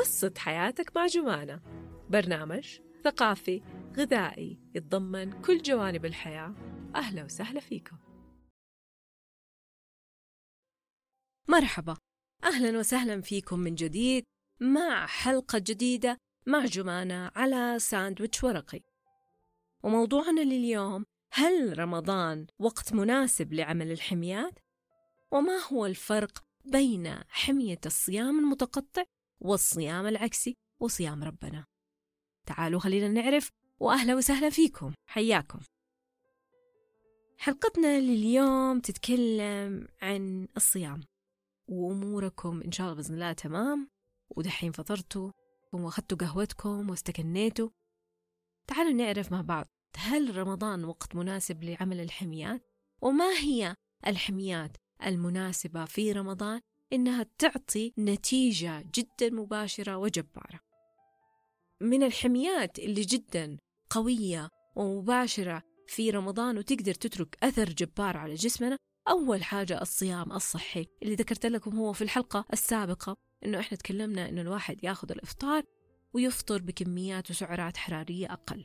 بسط حياتك مع جمانة. برنامج ثقافي غذائي يتضمن كل جوانب الحياة. أهلا وسهلا فيكم. مرحبا. أهلا وسهلا فيكم من جديد مع حلقة جديدة مع جمانة على ساندويتش ورقي. وموضوعنا لليوم هل رمضان وقت مناسب لعمل الحميات؟ وما هو الفرق بين حمية الصيام المتقطع والصيام العكسي وصيام ربنا. تعالوا خلينا نعرف وأهلا وسهلا فيكم. حياكم. حلقتنا لليوم تتكلم عن الصيام وأموركم إن شاء الله بإذن الله تمام. ودحين فطرتوا وأخذتوا قهوتكم واستكنيتوا. تعالوا نعرف مع بعض هل رمضان وقت مناسب لعمل الحميات؟ وما هي الحميات المناسبة في رمضان؟ إنها تعطي نتيجة جدا مباشرة وجبارة. من الحميات اللي جدا قوية ومباشرة في رمضان وتقدر تترك أثر جبار على جسمنا أول حاجة الصيام الصحي. اللي ذكرت لكم هو في الحلقة السابقة إنه إحنا تكلمنا إنه الواحد ياخذ الإفطار ويفطر بكميات وسعرات حرارية أقل.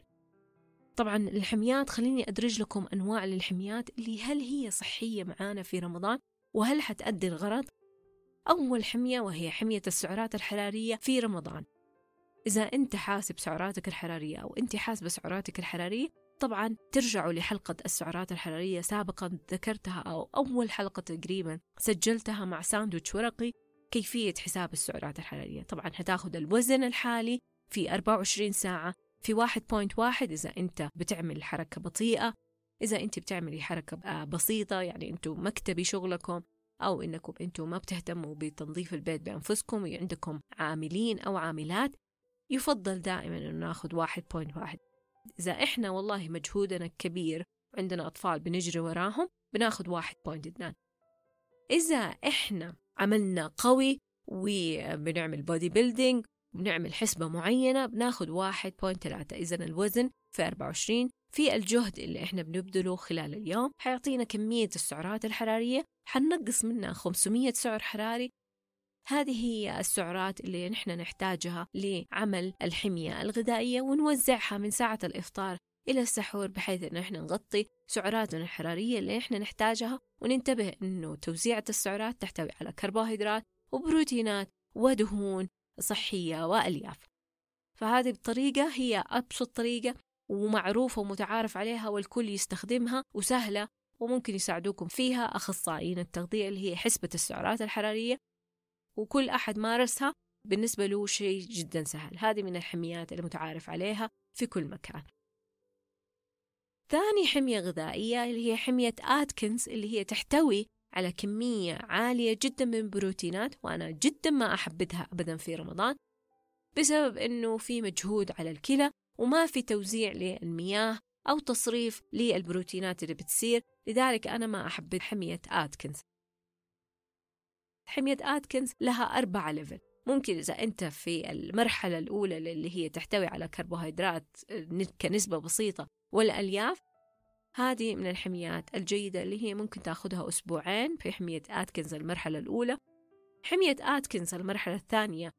طبعا الحميات خليني أدرج لكم أنواع للحميات اللي هل هي صحية معانا في رمضان وهل حتأدي الغرض؟ أول حمية وهي حمية السعرات الحرارية في رمضان. إذا أنت حاسب سعراتك الحرارية أو أنت حاسبة سعراتك الحرارية طبعا ترجعوا لحلقة السعرات الحرارية سابقا ذكرتها أو أول حلقة تقريبا سجلتها مع ساندويتش ورقي كيفية حساب السعرات الحرارية. طبعا هتاخذ الوزن الحالي في 24 ساعة في 1.1 إذا أنت بتعمل حركة بطيئة إذا أنت بتعملي حركة بسيطة يعني أنتم مكتبي شغلكم أو إنكم أنتم ما بتهتموا بتنظيف البيت بأنفسكم وعندكم عاملين أو عاملات يفضل دائما أن ناخذ 1.1 إذا إحنا والله مجهودنا كبير وعندنا أطفال بنجري وراهم بناخذ 1.2 إذا إحنا عملنا قوي وبنعمل بودي بيلدينج بنعمل حسبة معينة بناخذ 1.3 إذا الوزن في 24 في الجهد اللي إحنا بنبذله خلال اليوم. حيعطينا كمية السعرات الحرارية. حنقص منها 500 سعر حراري. هذه هي السعرات اللي نحن نحتاجها لعمل الحمية الغذائية ونوزعها من ساعة الإفطار إلى السحور بحيث أنه إحنا نغطي سعراتنا الحرارية اللي إحنا نحتاجها وننتبه أنه توزيعة السعرات تحتوي على كربوهيدرات وبروتينات ودهون صحية وألياف. فهذه الطريقة هي أبسط طريقة ومعروفة ومتعارف عليها والكل يستخدمها وسهلة وممكن يساعدوكم فيها أخصائيين التغذية اللي هي حسبة السعرات الحرارية. وكل أحد مارسها بالنسبة له شيء جدا سهل. هذه من الحميات المتعارف عليها في كل مكان. ثاني حمية غذائية اللي هي حمية آتكنز اللي هي تحتوي على كمية عالية جدا من البروتينات وأنا جدا ما أحبذها أبدا في رمضان بسبب أنه في مجهود على الكلى وما في توزيع للمياه أو تصريف للبروتينات اللي بتصير. لذلك أنا ما أحب حمية آتكنز. حمية آتكنز لها أربعة ليفل. ممكن إذا أنت في المرحلة الأولى اللي هي تحتوي على كربوهيدرات كنسبة بسيطة والألياف هذه من الحميات الجيدة اللي هي ممكن تأخذها أسبوعين في حمية آتكنز المرحلة الأولى. حمية آتكنز المرحلة الثانية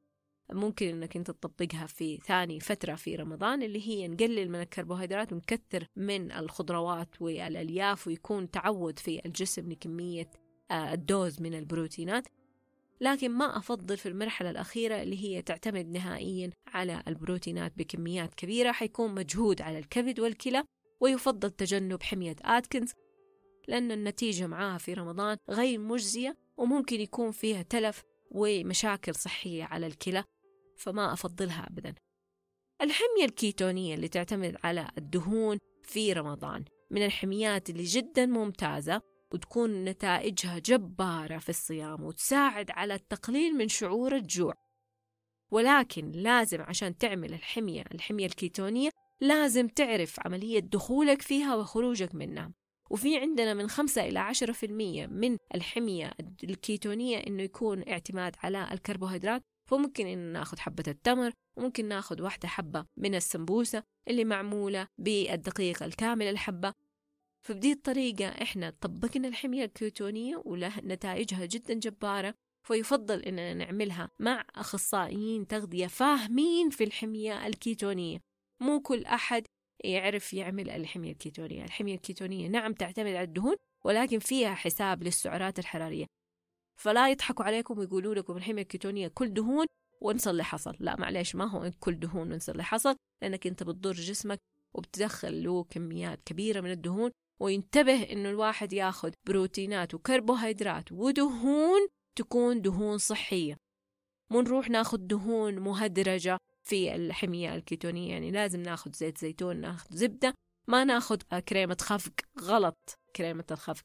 ممكن إنك أنت تطبقها في ثاني فترة في رمضان اللي هي نقلل من الكربوهيدرات ونكثر من الخضروات والألياف ويكون تعود في الجسم لكمية آه، الدوز من البروتينات. لكن ما أفضل في المرحلة الأخيرة اللي هي تعتمد نهائيا على البروتينات بكميات كبيرة. حيكون مجهود على الكبد والكلى ويفضل تجنب حمية آتكنز لأن النتيجة معاها في رمضان غير مجزية وممكن يكون فيها تلف ومشاكل صحية على الكلى فما أفضلها أبدا. الحمية الكيتونية اللي تعتمد على الدهون في رمضان من الحميات اللي جدا ممتازة وتكون نتائجها جبارة في الصيام وتساعد على التقليل من شعور الجوع. ولكن لازم عشان تعمل الحمية الحمية الكيتونية لازم تعرف عملية دخولك فيها وخروجك منها. وفي عندنا من 5 إلى 10% من الحمية الكيتونية إنه يكون اعتماد على الكربوهيدرات. فممكن إن ناخذ حبة التمر وممكن ناخذ واحدة حبة من السمبوسة اللي معمولة بالدقيق الكامل الحبة. فبدي الطريقة إحنا طبقنا الحمية الكيتونية وله نتائجها جدا جبارة فيفضل إننا نعملها مع أخصائيين تغذية فاهمين في الحمية الكيتونية. مو كل أحد يعرف يعمل الحمية الكيتونية. الحمية الكيتونية نعم تعتمد على الدهون ولكن فيها حساب للسعرات الحرارية. فلا يضحكوا عليكم ويقولوا لكم الحمية الكيتونية كل دهون وانسى اللي حصل. لا معلش ما هو كل دهون وانسى اللي حصل لأنك أنت بتضر جسمك وبتدخل له كميات كبيرة من الدهون وينتبه إنه الواحد ياخذ بروتينات وكربوهيدرات ودهون تكون دهون صحية. مو نروح ناخذ دهون مهدرجة في الحمية الكيتونية يعني لازم ناخذ زيت زيتون ناخذ زبدة ما ناخذ كريمة خفق غلط كريمة الخفق.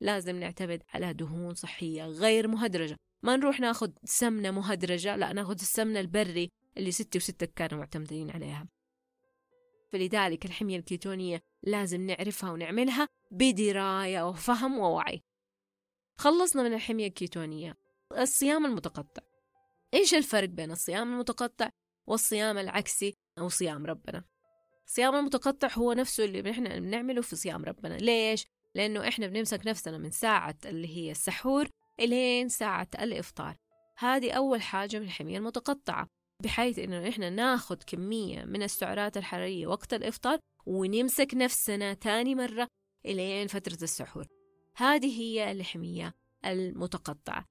لازم نعتمد على دهون صحية غير مهدرجة. ما نروح ناخذ سمنة مهدرجة لا ناخذ السمنة البري اللي ستي وستة كانوا معتمدين عليها. فلذلك الحمية الكيتونية لازم نعرفها ونعملها بدراية وفهم ووعي. خلصنا من الحمية الكيتونية. الصيام المتقطع. إيش الفرق بين الصيام المتقطع والصيام العكسي أو صيام ربنا. الصيام المتقطع هو نفسه اللي إحنا بنعمله في صيام ربنا. ليش؟ لأنه إحنا بنمسك نفسنا من ساعة اللي هي السحور إلين ساعة الإفطار. هذه أول حاجة من الحمية المتقطعة بحيث إنه إحنا ناخد كمية من السعرات الحرارية وقت الإفطار ونمسك نفسنا تاني مرة إلين فترة السحور. هذه هي الحمية المتقطعة.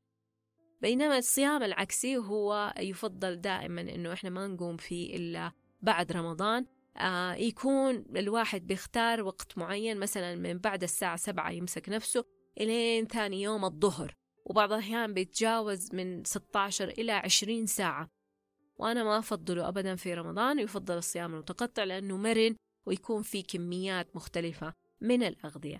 بينما الصيام العكسي هو يفضل دائما إنه إحنا ما نقوم فيه إلا بعد رمضان. آه يكون الواحد بيختار وقت معين مثلا من بعد الساعة سبعة يمسك نفسه إلين ثاني يوم الظهر وبعض الأحيان بيتجاوز من 16 إلى 20 ساعة. وأنا ما أفضله أبدا في رمضان يفضل الصيام المتقطع لأنه مرن ويكون في كميات مختلفة من الأغذية.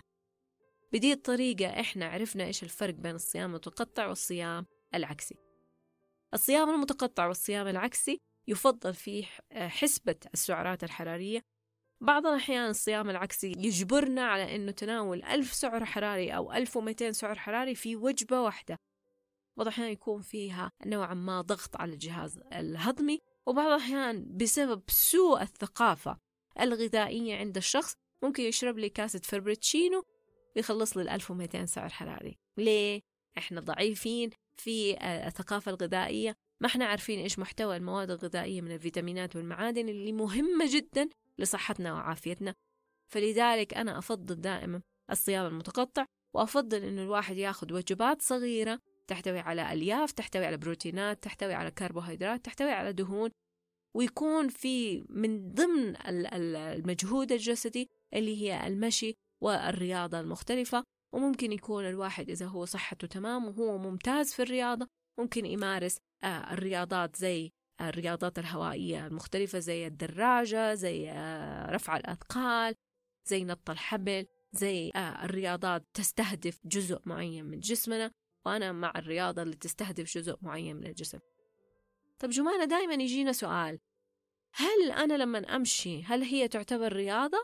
بدي الطريقة إحنا عرفنا إيش الفرق بين الصيام المتقطع والصيام العكسي. الصيام المتقطع والصيام العكسي يفضل فيه حسبة السعرات الحرارية. بعض الأحيان الصيام العكسي يجبرنا على أنه تناول ألف سعر حراري أو ألف ومئتين سعر حراري في وجبة واحدة. بعض الأحيان يكون فيها نوعا ما ضغط على الجهاز الهضمي وبعض الأحيان بسبب سوء الثقافة الغذائية عند الشخص ممكن يشرب لي كاسة فربرتشينو ويخلص لي ال 1200 سعر حراري. ليه؟ إحنا ضعيفين في الثقافة الغذائية. ما إحنا عارفين إيش محتوى المواد الغذائية من الفيتامينات والمعادن اللي مهمة جدا لصحتنا وعافيتنا. فلذلك أنا أفضل دائما الصيام المتقطع وأفضل إنه الواحد ياخذ وجبات صغيرة تحتوي على ألياف تحتوي على بروتينات تحتوي على كربوهيدرات تحتوي على دهون ويكون في من ضمن المجهود الجسدي اللي هي المشي والرياضة المختلفة. وممكن يكون الواحد إذا هو صحته تمام وهو ممتاز في الرياضة ممكن يمارس آه، الرياضات زي الرياضات الهوائية المختلفة زي الدراجة زي آه، رفع الأثقال زي نط الحبل زي آه، الرياضات تستهدف جزء معين من جسمنا وأنا مع الرياضة اللي تستهدف جزء معين من الجسم طب جمانة دائما يجينا سؤال هل أنا لما أمشي هل هي تعتبر رياضة؟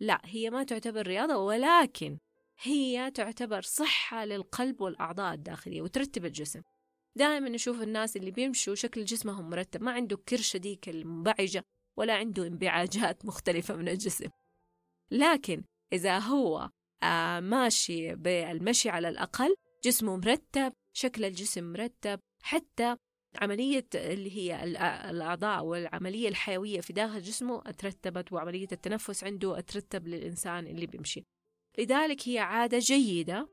لا هي ما تعتبر رياضة ولكن هي تعتبر صحة للقلب والأعضاء الداخلية وترتب الجسم. دائما نشوف الناس اللي بيمشوا شكل جسمهم مرتب ما عنده كرشة ديك المنبعجة ولا عنده انبعاجات مختلفة من الجسم. لكن إذا هو آه ماشي بالمشي على الأقل جسمه مرتب شكل الجسم مرتب حتى عملية اللي هي الأعضاء والعملية الحيوية في داخل جسمه أترتبت وعملية التنفس عنده أترتب للإنسان اللي بيمشي. لذلك هي عادة جيدة.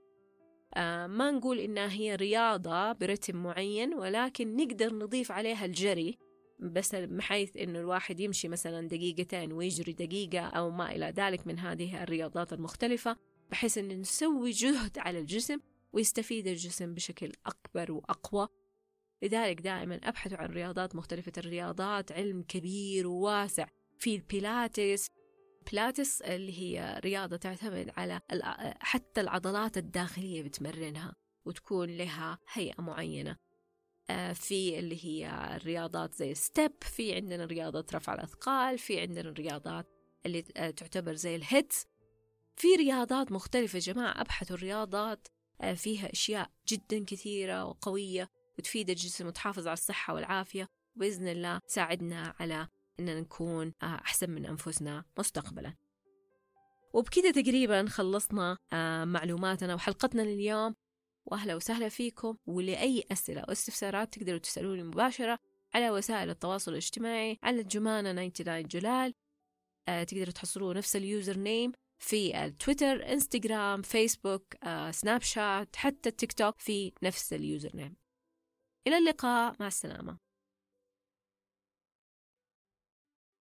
آه ما نقول إنها هي رياضة برتم معين ولكن نقدر نضيف عليها الجري بس بحيث إنه الواحد يمشي مثلا دقيقتين ويجري دقيقة أو ما إلى ذلك من هذه الرياضات المختلفة بحيث إن نسوي جهد على الجسم ويستفيد الجسم بشكل أكبر وأقوى. لذلك دائما أبحث عن رياضات مختلفة الرياضات علم كبير وواسع في البيلاتس بيلاتس اللي هي رياضة تعتمد على حتى العضلات الداخلية بتمرنها وتكون لها هيئة معينة. آه، في اللي هي الرياضات زي step في عندنا رياضة رفع الأثقال في عندنا الرياضات اللي آه، تعتبر زي ال HIITs في رياضات مختلفة جماعة أبحثوا الرياضات آه، فيها أشياء جدا كثيرة وقوية وتفيد الجسم وتحافظ على الصحة والعافية. وبإذن الله تساعدنا على إننا نكون آه، أحسن من أنفسنا مستقبلا. وبكذا تقريبا خلصنا آه، معلوماتنا وحلقتنا لليوم. وأهلا وسهلا فيكم. ولأي أسئلة أو استفسارات تقدروا تسألوني مباشرة على وسائل التواصل الاجتماعي على الجمانة 99 جلال. آه تقدروا تحصلوا نفس ال user name في التويتر إنستغرام فيسبوك سناب شات حتى التيك توك في نفس ال user name. إلى اللقاء. مع السلامة.